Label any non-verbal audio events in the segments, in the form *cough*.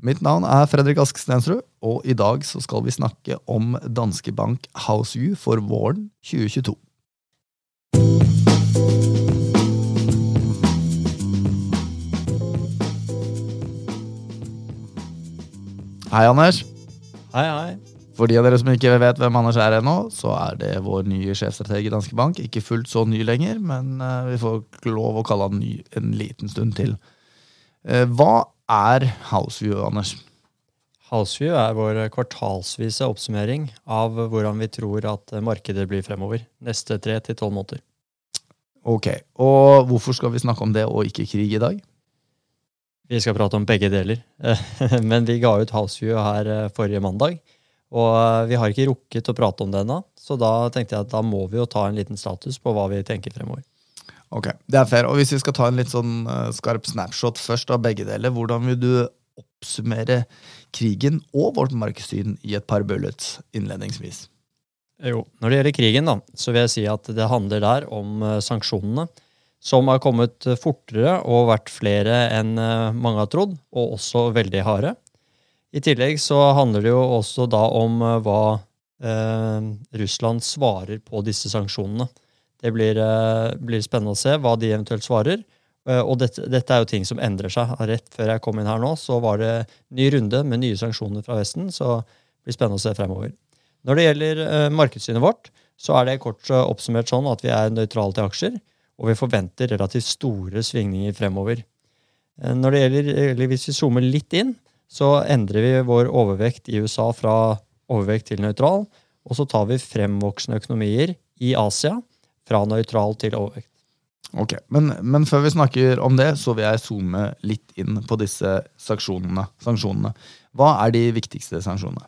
Mitt navn er Fredrik Ask Stensrud, og i dag så skal vi snakke om Danske Bank House View for våren 2022. Hei, Anders. Hei, hei. For de av dere som ikke vet hvem Anders er ennå, så er det vår nye sjefstrateg i Danske Bank. Ikke fullt så ny lenger, men eh, vi får lov å kalle han ny en liten stund til. Eh, hva er Houseview, Anders? Houseview er vår kvartalsvise oppsummering av hvordan vi tror at markedet blir fremover. Neste tre til tolv måneder. Ok, Og hvorfor skal vi snakke om det og ikke krig i dag? Vi skal prate om begge deler. *laughs* Men vi ga ut Houseview her eh, forrige mandag. Og eh, vi har ikke rukket å prate om det ennå, så da tenkte jeg at da må vi jo ta en liten status på hva vi tenker fremover. Ok, Det er fair. Og hvis vi skal ta en litt sånn uh, skarp snapshot først av begge deler, hvordan vil du oppsummere krigen og vårt markedssyn i et par bullets innledningsvis? Jo, Når det gjelder krigen, da, så vil jeg si at det handler der om uh, sanksjonene som har kommet fortere og vært flere enn eh, mange har trodd, og også veldig harde. I tillegg så handler det jo også da om eh, hva eh, Russland svarer på disse sanksjonene. Det blir, eh, blir, spennende å se hva de eventuelt svarer. Eh, og dette, dette, er jo ting som endrer seg. Rett før jeg kom inn her nå, så var det ny runde med nye sanksjoner fra Vesten. Så det blir spennende å se fremover. Når det gjelder eh, markedssynet vårt, så er det kort oppsummert sånn at vi er nøytrale til aksjer og vi forventer relativt store svingninger fremover. Når det gjelder, eller Hvis vi zoomer litt inn, så endrer vi vår overvekt i USA fra overvekt til nøytral. Og så tar vi fremvoksende økonomier i Asia fra nøytral til overvekt. Ok, men, men, før vi snakker om det, så vil jeg zoome litt inn på disse sanksjonene. sanksjonene. Hva er de viktigste sanksjonene?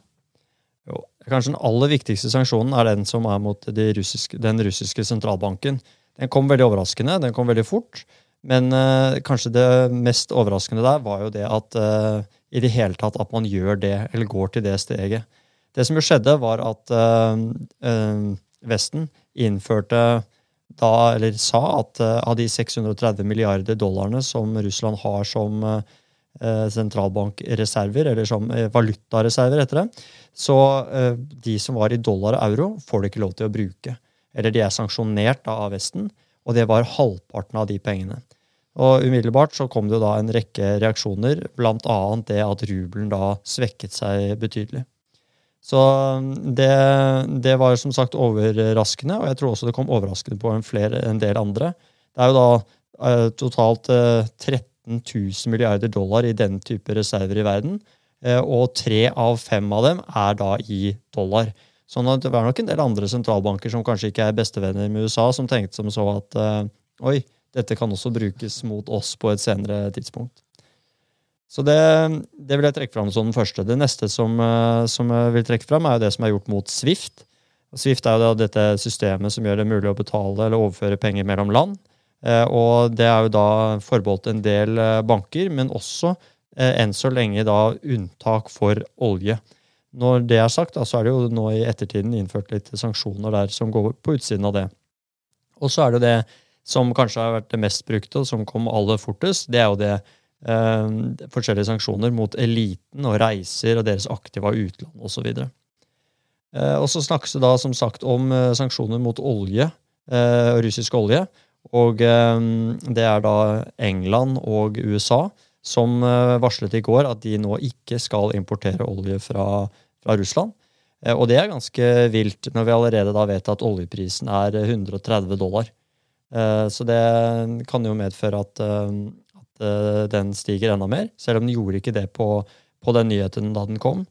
Jo, kanskje Den aller viktigste sanksjonen er den som er mot de russiske, den russiske sentralbanken. Den kom veldig overraskende, den kom veldig fort. Men uh, kanskje det mest overraskende der var jo det at uh, i det hele tatt at man gjør det, eller går til det steget. Det som jo skjedde, var at uh, Vesten innførte da, eller sa at av de 630 milliarder dollarene som Russland har som sentralbankreserver, eller som valutareserver, heter det, så de som var i dollar og euro, får de ikke lov til å bruke eller de er sanksjonert av Vesten, og det var halvparten av de pengene. Og Umiddelbart så kom det da en rekke reaksjoner, bl.a. det at rubelen da svekket seg betydelig. Så um, det, det, var som sagt overraskende, og jeg tror også det kom overraskende på en, flere, en del andre. Det er jo da uh, totalt uh, 13 000 milliarder dollar i den type reserver i verden, uh, og tre av fem av dem er da i dollar. Sånn at det var nok en del andre sentralbanker som kanskje ikke er bestevenner med USA, som tenkte som så at uh, oi, dette kan også brukes mot oss på et senere tidspunkt. Så det, det vil jeg trekke fram som den første. Det neste som, uh, som, jeg vil trekke fram, er jo det som er gjort mot Swift. Swift er jo da dette systemet som gjør det mulig å betale eller overføre penger mellom land. Uh, og det er jo da forbeholdt en del banker, men også enn så lenge da unntak for olje. Når det er sagt, så er det jo nå i ettertiden innført litt sanksjoner der som går på utsiden av det. Og så er det det som kanskje har vært det mest brukte, og som kom aller fortest. Det er jo det eh, forskjellige sanksjoner mot eliten og reiser og deres aktiva utland osv. Eh, og så snakkes det da som sagt om eh, sanksjoner mot olje, eh, russisk olje. Og eh, det er da England og USA som eh, varslet i går at de nå ikke skal importere olje fra fra Russland. Eh, og det er ganske vilt, når vi allerede da vet at oljeprisen er 130 dollar. Eh, så det kan jo medføre eh, at den stiger enda mer, selv om den gjorde ikke det på, på den nyheten da den kom.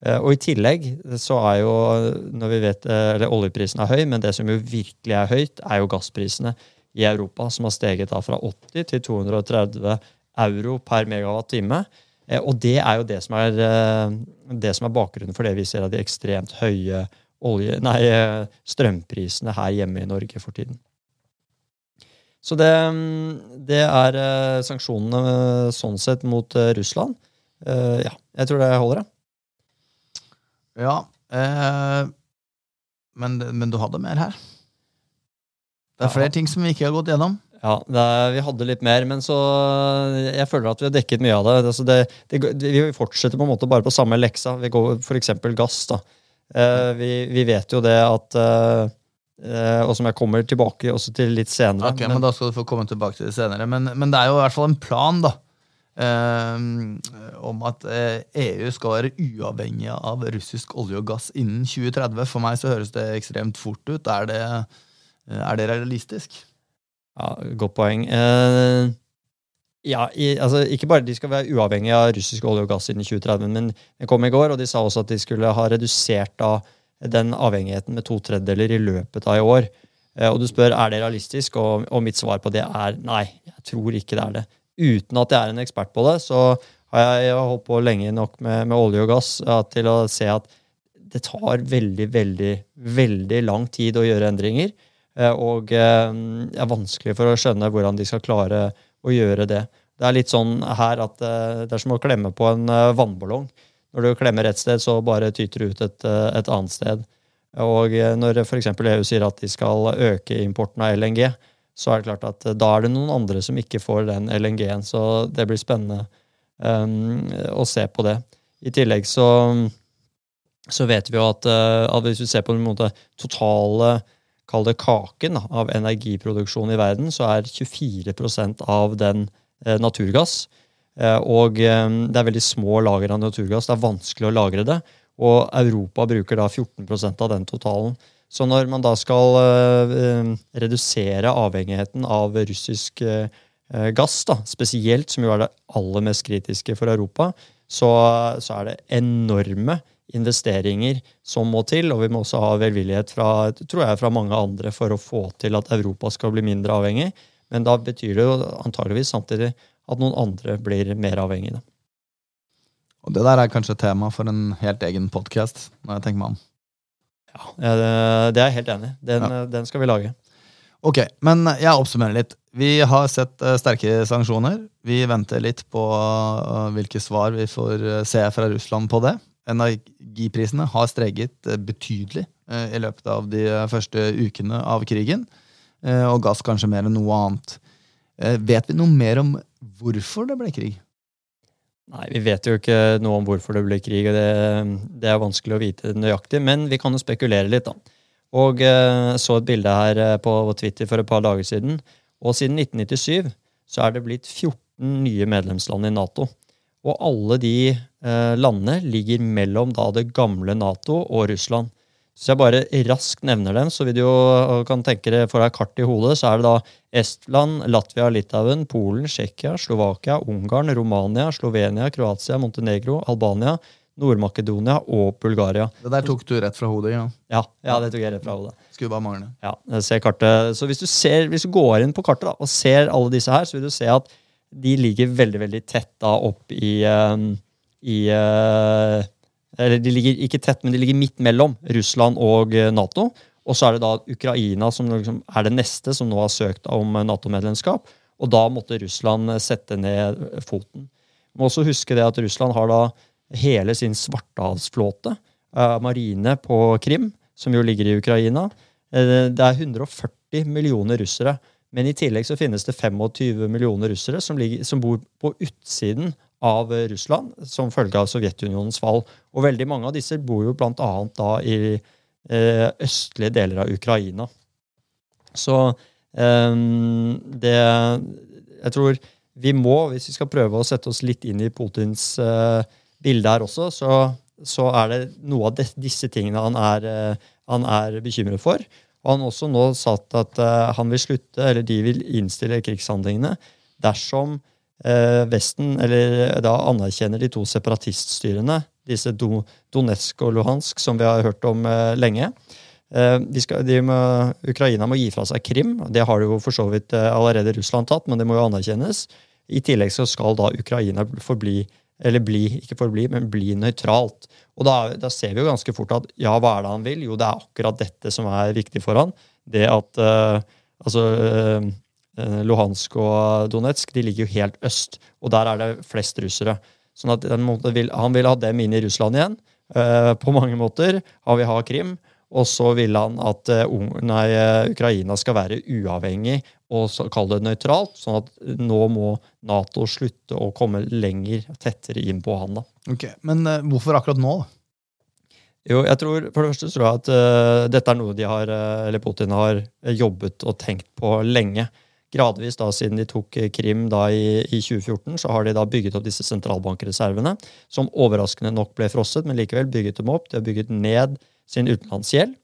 Og i tillegg så er jo, når vi vet, eller oljeprisen er høy, men det som jo virkelig er høyt, er jo gassprisene i Europa, som har steget da fra 80 til 230 euro per megawatt time. Eh, og det er jo det som er, eh, det som er bakgrunnen for det vi ser av de ekstremt høye olje, nei, eh, strømprisene her hjemme i Norge for tiden. Så det, det er sanksjonene sånn sett mot Russland. Ja, jeg tror det holder, jeg. Ja. Eh, men, men, du hadde mer her? Det er flere ting som vi ikke har gått gjennom. Ja, det er, vi hadde litt mer, men så Jeg føler at vi har dekket mye av det. Altså det, det vi fortsetter på en måte bare på samme leksa. Vi går f.eks. gass. da. Eh, vi, vi, vet jo det at eh, eh, Og som jeg kommer tilbake også til litt senere. Ok, men, men Da skal du få komme tilbake til det senere. Men, men det er jo i hvert fall en plan da, eh, om at EU eh, e skal være uavhengig av russisk olje og gass innen 2030. For meg så høres det ekstremt fort ut. Er det, er det realistisk? Ja, Godt poeng. Eh, ja, i, altså, Ikke bare de skal være uavhengige av russisk olje og gass innen 2030, men jeg kom i går, og de sa også at de skulle ha redusert da, den avhengigheten med to tredjedeler i løpet av i år. Eh, og du spør er det realistisk, og, og, mitt svar på det er nei. Jeg tror ikke det er det. Uten at jeg er en ekspert på det, så har jeg, holdt på lenge nok med, med olje og gass ja, til å se at det tar veldig, veldig, veldig lang tid å gjøre endringer. Eh, og eh, det er vanskelig for å skjønne hvordan de skal klare å gjøre det. Det er litt sånn her at eh, det er som å klemme på en vannballong. Når du klemmer et sted, så bare tyter det ut et, et annet sted. Og når f.eks. EU sier at de skal øke importen av LNG, så er det klart at da er det noen andre som ikke får den LNG-en. Så det blir spennende um, å se på det. I tillegg så, så vet vi jo at, at hvis vi ser på den måte, totale kall det kaken av energiproduksjon i verden, så er 24% av den eh, naturgass. Eh, og eh, det er veldig små lager av naturgass. Det er vanskelig å lagre det. Og Europa bruker da 14% av den totalen. Så når man da skal redusere avhengigheten av russisk gass, da, spesielt, som jo er det aller mest kritiske for Europa, så, så er det enorme investeringer som må til, og vi må også ha velvillighet fra, tror jeg, fra mange andre for å få til at Europa skal bli mindre avhengig. Men da betyr det jo antageligvis samtidig at noen andre blir mer avhengige. Og det der er kanskje tema for en helt egen podkast, når jeg tenker meg om. Ja, det er jeg helt enig i. Den, ja. den, skal vi lage. Ok, men jeg oppsummerer litt. Vi har sett eh, sterke sanksjoner. Vi venter litt på eh, hvilke svar vi får eh, se fra Russland på det. Energiprisene har streget betydelig i løpet av de første ukene av krigen. Og gass kanskje mer enn noe annet. Vet vi noe mer om hvorfor det ble krig? Nei, Vi vet jo ikke noe om hvorfor det ble krig, og det, det er vanskelig å vite nøyaktig. Men vi kan jo spekulere litt, da. Og så et bilde her på Twitter for et par dager siden. Og siden 1997 så er det blitt 14 nye medlemsland i Nato. Og alle de eh, landene ligger mellom da det gamle Nato og Russland. Så jeg bare raskt nevner dem, så vil du jo kan tenke deg for deg kart i hodet, så er det da Estland, Latvia, Litauen, Polen, Tsjekkia, Slovakia, Ungarn, Romania, Slovenia, Kroatia, Montenegro, Albania, Nord-Makedonia og Bulgaria. Det der tok du rett fra hodet? Ja, ja, ja det tok jeg rett fra hodet. Skulle bare mangle. Ja, se ser kartet. Så hvis du, ser, hvis du går inn på kartet da, og ser alle disse her, så vil du se at de ligger veldig veldig tett da opp i, um, i uh, Eller de ligger ikke tett, men de ligger midt mellom Russland og uh, Nato. Og så er det da Ukraina som liksom er det neste som nå har søkt om Nato-medlemskap. Og da måtte Russland sette ned foten. må også huske det at Russland har da hele sin svartehavsflåte, marine på Krim, som jo ligger i Ukraina. Det er 140 millioner russere men i tillegg så finnes det 25 millioner russere som, ligger, som bor på utsiden av Russland som følge av Sovjetunionens fall. Og veldig mange av disse bor jo annet da i eh, østlige deler av Ukraina. Så eh, det Jeg tror vi må, hvis vi skal prøve å sette oss litt inn i Putins eh, bilde her også, så, så, er det noe av disse tingene han er, han er bekymret for. Og han også nå sagt at han vil slutte, eller de vil innstille krigshandlingene dersom Vesten eller da anerkjenner de to separatiststyrene, disse Do Donetsk og Luhansk, som vi har hørt om uh, lenge. De skal, de må, Ukraina må gi fra seg Krim. Det har jo for så vidt allerede Russland tatt, men det må jo anerkjennes. I tillegg så skal da Ukraina forbli eller bli, ikke forbli, men bli nøytralt. Og da, da, ser vi jo ganske fort at ja, hva er det han vil? Jo, det er akkurat dette som er viktig for han. Det at uh, altså uh, Luhansk og Donetsk de ligger jo helt øst, og der er det flest russere. Sånn at vil, Han vil ha dem inn i Russland igjen, uh, på mange måter. Han vil ha Krim. Og så vil han at nei, Ukraina skal være uavhengig og kalle det nøytralt. Sånn at nå må Nato slutte å komme lenger, tettere inn på han. da. Ok, Men uh, hvorfor akkurat nå? da? Jo, jeg tror, For det første tror jeg at uh, dette er noe de har, uh, eller Putin har jobbet og tenkt på lenge. Gradvis da, siden de tok Krim da i, i 2014, så har de da bygget opp disse sentralbankreservene, som overraskende nok ble frosset, men likevel bygget dem opp. De har bygget ned sin utenlandsgjeld.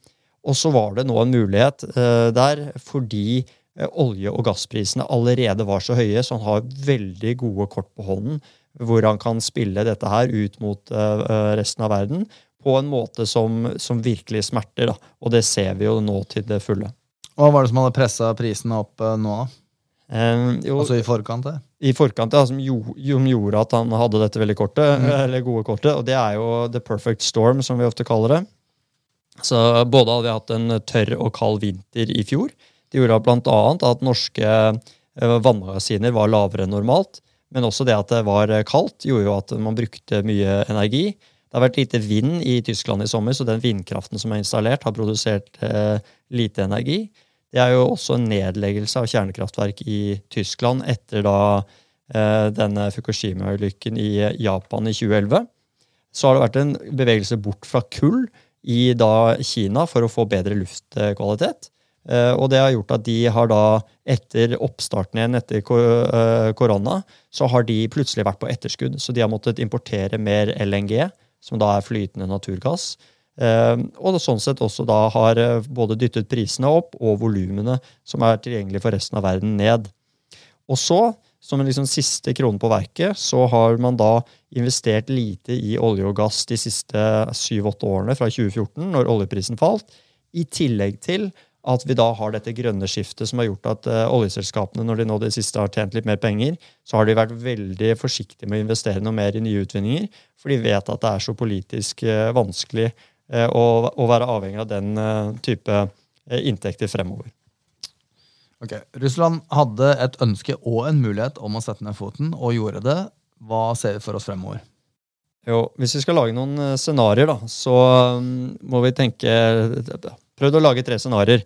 Og så var det nå en mulighet uh, der fordi olje- og gassprisene allerede var så høye, så han har veldig gode kort på hånden hvor han kan spille dette her ut mot resten av verden på en måte som, som virkelig smerter. Da. Og det ser vi jo nå til det fulle. Hva var det som hadde pressa prisene opp uh, nå, da? Eh, jo, altså i forkant? Det. I forkant, ja, som, jo, som, gjorde at han hadde dette veldig kortet, mm. eller gode kortet. Og det er jo the perfect storm, som vi ofte kaller det. Så både hadde vi hatt en tørr og kald vinter i fjor. Det gjorde bl.a. at norske eh, vannmagasiner var lavere enn normalt. Men også det at det var kaldt, gjorde jo at man brukte mye energi. Det har vært lite vind i Tyskland i sommer, så den vindkraften som er installert, har produsert eh, lite energi. Det er jo også en nedleggelse av kjernekraftverk i Tyskland etter da eh, denne Fukushima-ulykken i Japan i 2011. Så har det vært en bevegelse bort fra kull i da Kina for å få bedre luftkvalitet. Eh, og det har gjort at de har da, etter oppstarten igjen etter eh, korona, så har de plutselig vært på etterskudd. Så de har måttet importere mer LNG som da er flytende naturgass. Eh, og sånn sett også da har eh, både dyttet prisene opp og volumene som er tilgjengelige for resten av verden, ned. Og så, som en liksom siste krone på verket, så har man da investert lite i olje og gass de siste syv-åtte årene, fra 2014, når oljeprisen falt, i tillegg til at vi da har dette grønne skiftet som har gjort at uh, oljeselskapene, når de nå det siste har tjent litt mer penger, så har de vært veldig forsiktige med å investere noe mer i nye utvinninger, for de vet at det er så politisk uh, vanskelig uh, å, å, være avhengig av den type inntekter fremover. Ok, Russland hadde et ønske og en mulighet om å sette ned foten, og gjorde det. Hva ser vi for oss fremover? Jo, Hvis vi skal lage noen scenarioer, så um, må vi tenke prøvd å lage tre scenarioer.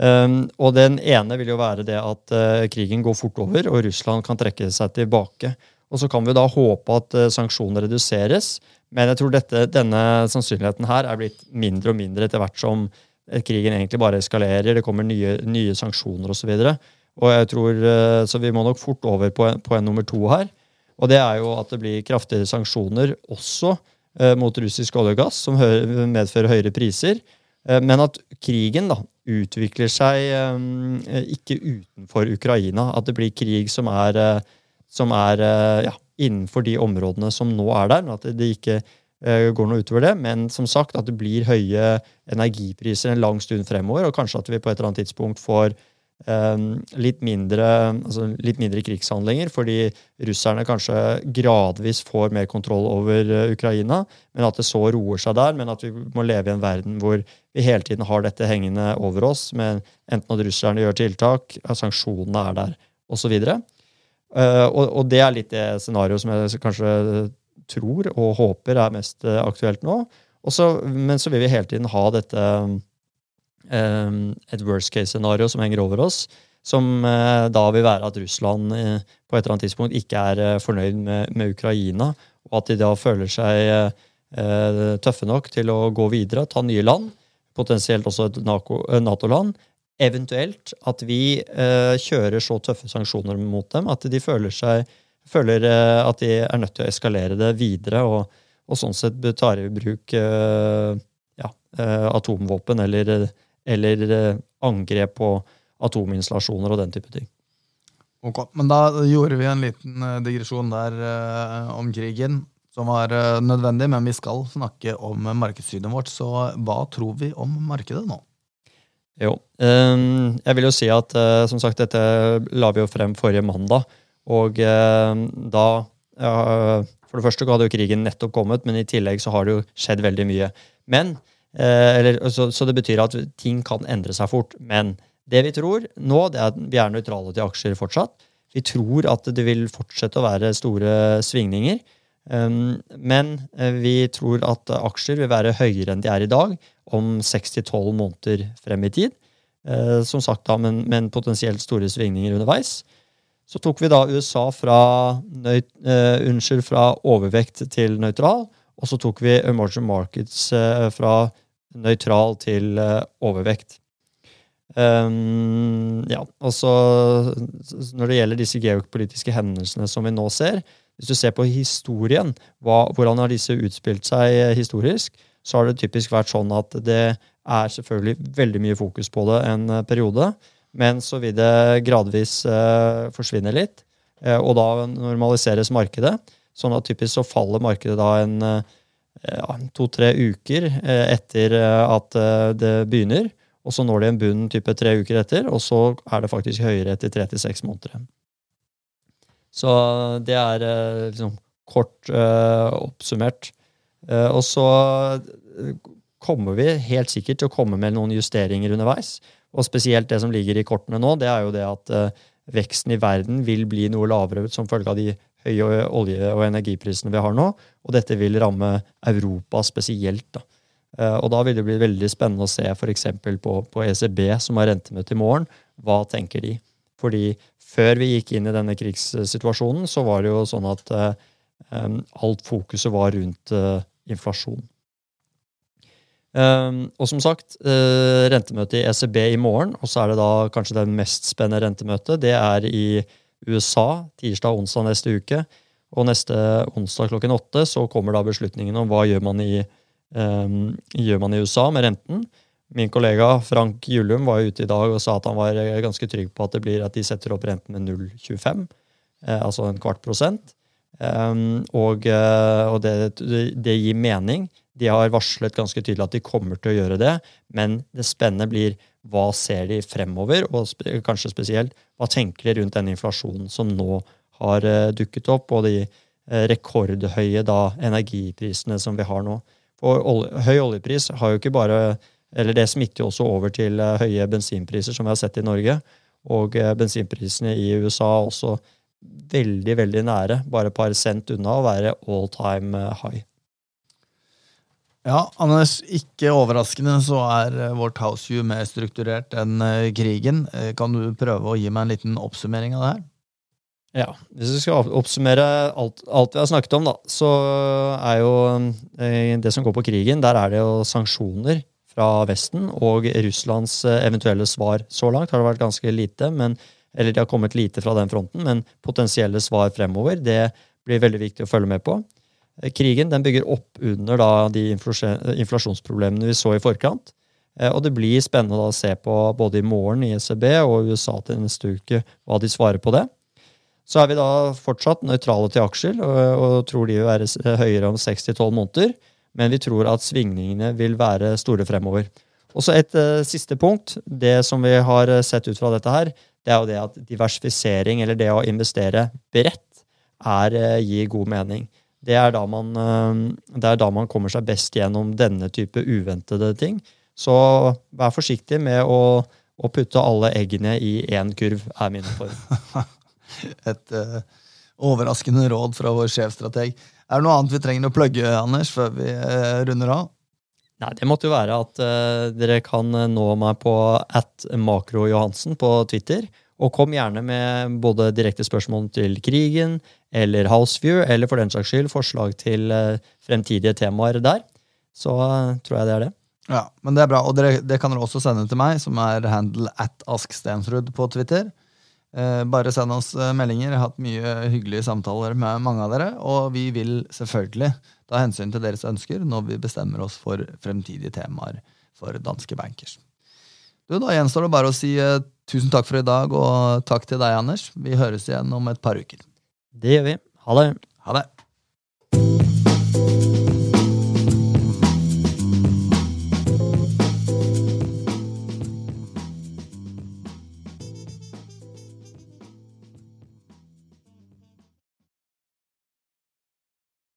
Um, og den ene vil jo være det at uh, krigen går fort over, og Russland kan trekke seg tilbake. Og så kan vi da håpe at sanksjoner sanksjonene reduseres. Men jeg tror dette, denne sannsynligheten her er blitt mindre og mindre etter hvert som uh, krigen egentlig bare eskalerer. Det kommer nye, nye sanksjoner osv. Så uh, så vi må nok fort over på en, på en, nummer to her. Og det er jo at det blir kraftigere sanksjoner også eh, mot russisk olje og gass, som medfører høyere priser. Eh, men at krigen da utvikler seg eh, ikke utenfor Ukraina. At det blir krig som er, eh, som er ja, innenfor de områdene som nå er der. At det ikke går noe utover det. Men som sagt, at det blir høye energipriser en lang stund fremover. Og kanskje at vi på et eller annet tidspunkt får Ehm, litt mindre, altså litt mindre, krigshandlinger, fordi russerne kanskje gradvis får mer kontroll over eh, Ukraina, men at det så roer seg der. Men at vi må leve i en verden hvor vi hele tiden har dette hengende over oss, med enten at russerne gjør tiltak, at sanksjonene er der, osv. Og, uh, og, og det er litt det scenarioet som jeg kanskje tror og håper er mest eh, aktuelt nå. Også, men så vil vi hele tiden ha dette Ehm, et worst case-scenario som henger over oss, som eh, da vil være at Russland eh, på et eller annet tidspunkt ikke er eh, fornøyd med, med Ukraina, og at de da føler seg tøffe nok til å gå videre, ta nye land, potensielt også et Nato-land. Eventuelt at vi kjører så tøffe sanksjoner mot dem at de føler, seg, føler at de er nødt til å eskalere det videre, og, og sånn sett tar i bruk ja, atomvåpen eller eller eh, angrep på atominstallasjoner og den type ting. Ok, Men da gjorde vi en liten eh, digresjon der om krigen, som var nødvendig. Men vi skal snakke om markedssynet vårt, så hva tror vi om markedet nå? Jo, um, jeg vil jo si at uh, som sagt, dette la vi jo frem forrige mandag. Og da For det første hadde jo krigen nettopp kommet, men i tillegg så har det jo skjedd veldig mye. Men Eh, eller, så, så, det betyr at ting kan endre seg fort. Men det vi tror nå, det er at vi er nøytrale til aksjer fortsatt. Vi tror at det vil fortsette å være store svingninger. Men eh, vi tror at aksjer vil være høyere enn de er i dag om 6-12 måneder frem i tid. Eh, som sagt da, men, men potensielt store svingninger underveis. Så tok vi da USA fra, nøyt, uh, unnskyld, fra overvekt til nøytral. Og så tok vi emerging markets uh, fra nøytral til uh, overvekt. Um, ja, og så Når det gjelder disse geopolitiske hendelsene som vi nå ser Hvis du ser på historien, hva, hvordan har disse utspilt seg eh, historisk, så har det typisk vært sånn at det er selvfølgelig veldig mye fokus på det en eh, periode. Men så vil det gradvis eh, forsvinne litt, eh, og da normaliseres markedet. Sånn at typisk så faller markedet da en uh, ja, to-tre uker etter at det begynner. Og så når det en bunn type tre uker etter, og så er det faktisk høyere etter tre til seks måneder. Så det er liksom kort oppsummert. og så kommer vi helt sikkert til å komme med noen justeringer underveis. Og spesielt det som ligger i kortene nå, det er jo det at uh, veksten i verden vil bli noe lavere som følge av de høye olje- og energiprisene vi har nå. Og dette vil ramme Europa spesielt. da. Uh, og da vil det bli veldig spennende å se f.eks. På, på ECB, som har rentemøte i morgen. Hva tenker de? Fordi før vi gikk inn i denne krigssituasjonen, så var det jo sånn at uh, um, alt fokuset var rundt inflasjon. Um, og som sagt, uh, rentemøte i ECB i morgen, og så er det da kanskje det mest spennende rentemøtet. Det er i USA tirsdag og onsdag neste uke. Og neste onsdag klokken åtte så kommer da beslutningen om hva gjør man i, um, gjør man i USA med renten. Min kollega Frank Jullum var ute i dag og sa at han var ganske trygg på at det blir at de setter opp renten med 0,25, eh, altså en kvart prosent. Um, og, uh, og det, det, gir mening. De har varslet ganske tydelig at de kommer til å gjøre det, men det spennende blir hva ser de fremover, og kanskje spesielt hva tenker de rundt den inflasjonen som nå har uh, dukket opp, og de rekordhøye da, energiprisene som vi har nå. For olje, høy oljepris har jo ikke bare eller det smitter jo også over til uh, høye bensinpriser, som vi har sett i Norge. Og bensinprisene i USA er også veldig, veldig nære, bare et par cent unna å være all time high. Ja, Anders, ikke overraskende så er eh, vårt houseview mer strukturert enn eh, krigen. Eh, kan du prøve å gi meg en liten oppsummering av det her? Ja, Hvis vi skal oppsummere alt, alt, vi har snakket om, da, så er jo det som går på krigen, der er det jo sanksjoner fra Vesten og Russlands eventuelle svar. Så langt har det vært ganske lite, men, eller det har kommet lite fra den fronten, men potensielle svar fremover det blir veldig viktig å følge med på. Krigen den bygger opp under da, de inflasjonsproblemene vi så i forkant. Eh, og det blir spennende da, å se på både i morgen i ECB og USA til neste uke hva de svarer på det. Så er vi da fortsatt nøytrale til aksjer og, og tror de vil være høyere om 6-12 måneder. Men vi tror at svingningene vil være store fremover. Og så et uh, siste punkt. Det som vi har sett ut fra dette her, det er jo det at diversifisering, eller det å investere bredt, er, uh, gir god mening det er, da man, uh, det er da man kommer seg best gjennom denne type uventede ting. Så vær forsiktig med å, å putte alle eggene i én kurv, er min form. *laughs* Et overraskende råd fra vår sjefstrateg. Er det noe annet vi trenger å plugge, Anders, før vi uh, runder av? Nei, Det måtte jo være at uh, dere kan nå meg på at makrojohansen på Twitter. Og kom gjerne med både direkte spørsmål til krigen eller Houseview, eller for den saks skyld forslag til uh, fremtidige temaer der. Så uh, tror jeg det er det. Ja, men det er bra. Og dere, det kan dere også sende til meg, som er handle at askstensrud på Twitter. Eh, bare send oss eh, meldinger. Jeg har hatt mye hyggelige samtaler med mange av dere. Og vi vil selvfølgelig ta hensyn til deres ønsker når vi bestemmer oss for fremtidige temaer for danske bankers. Du, Da gjenstår det bare å si eh, tusen takk for i dag, og takk til deg, Anders. Vi høres igjen om et par uker. Det gjør vi. Ha det. Ha det.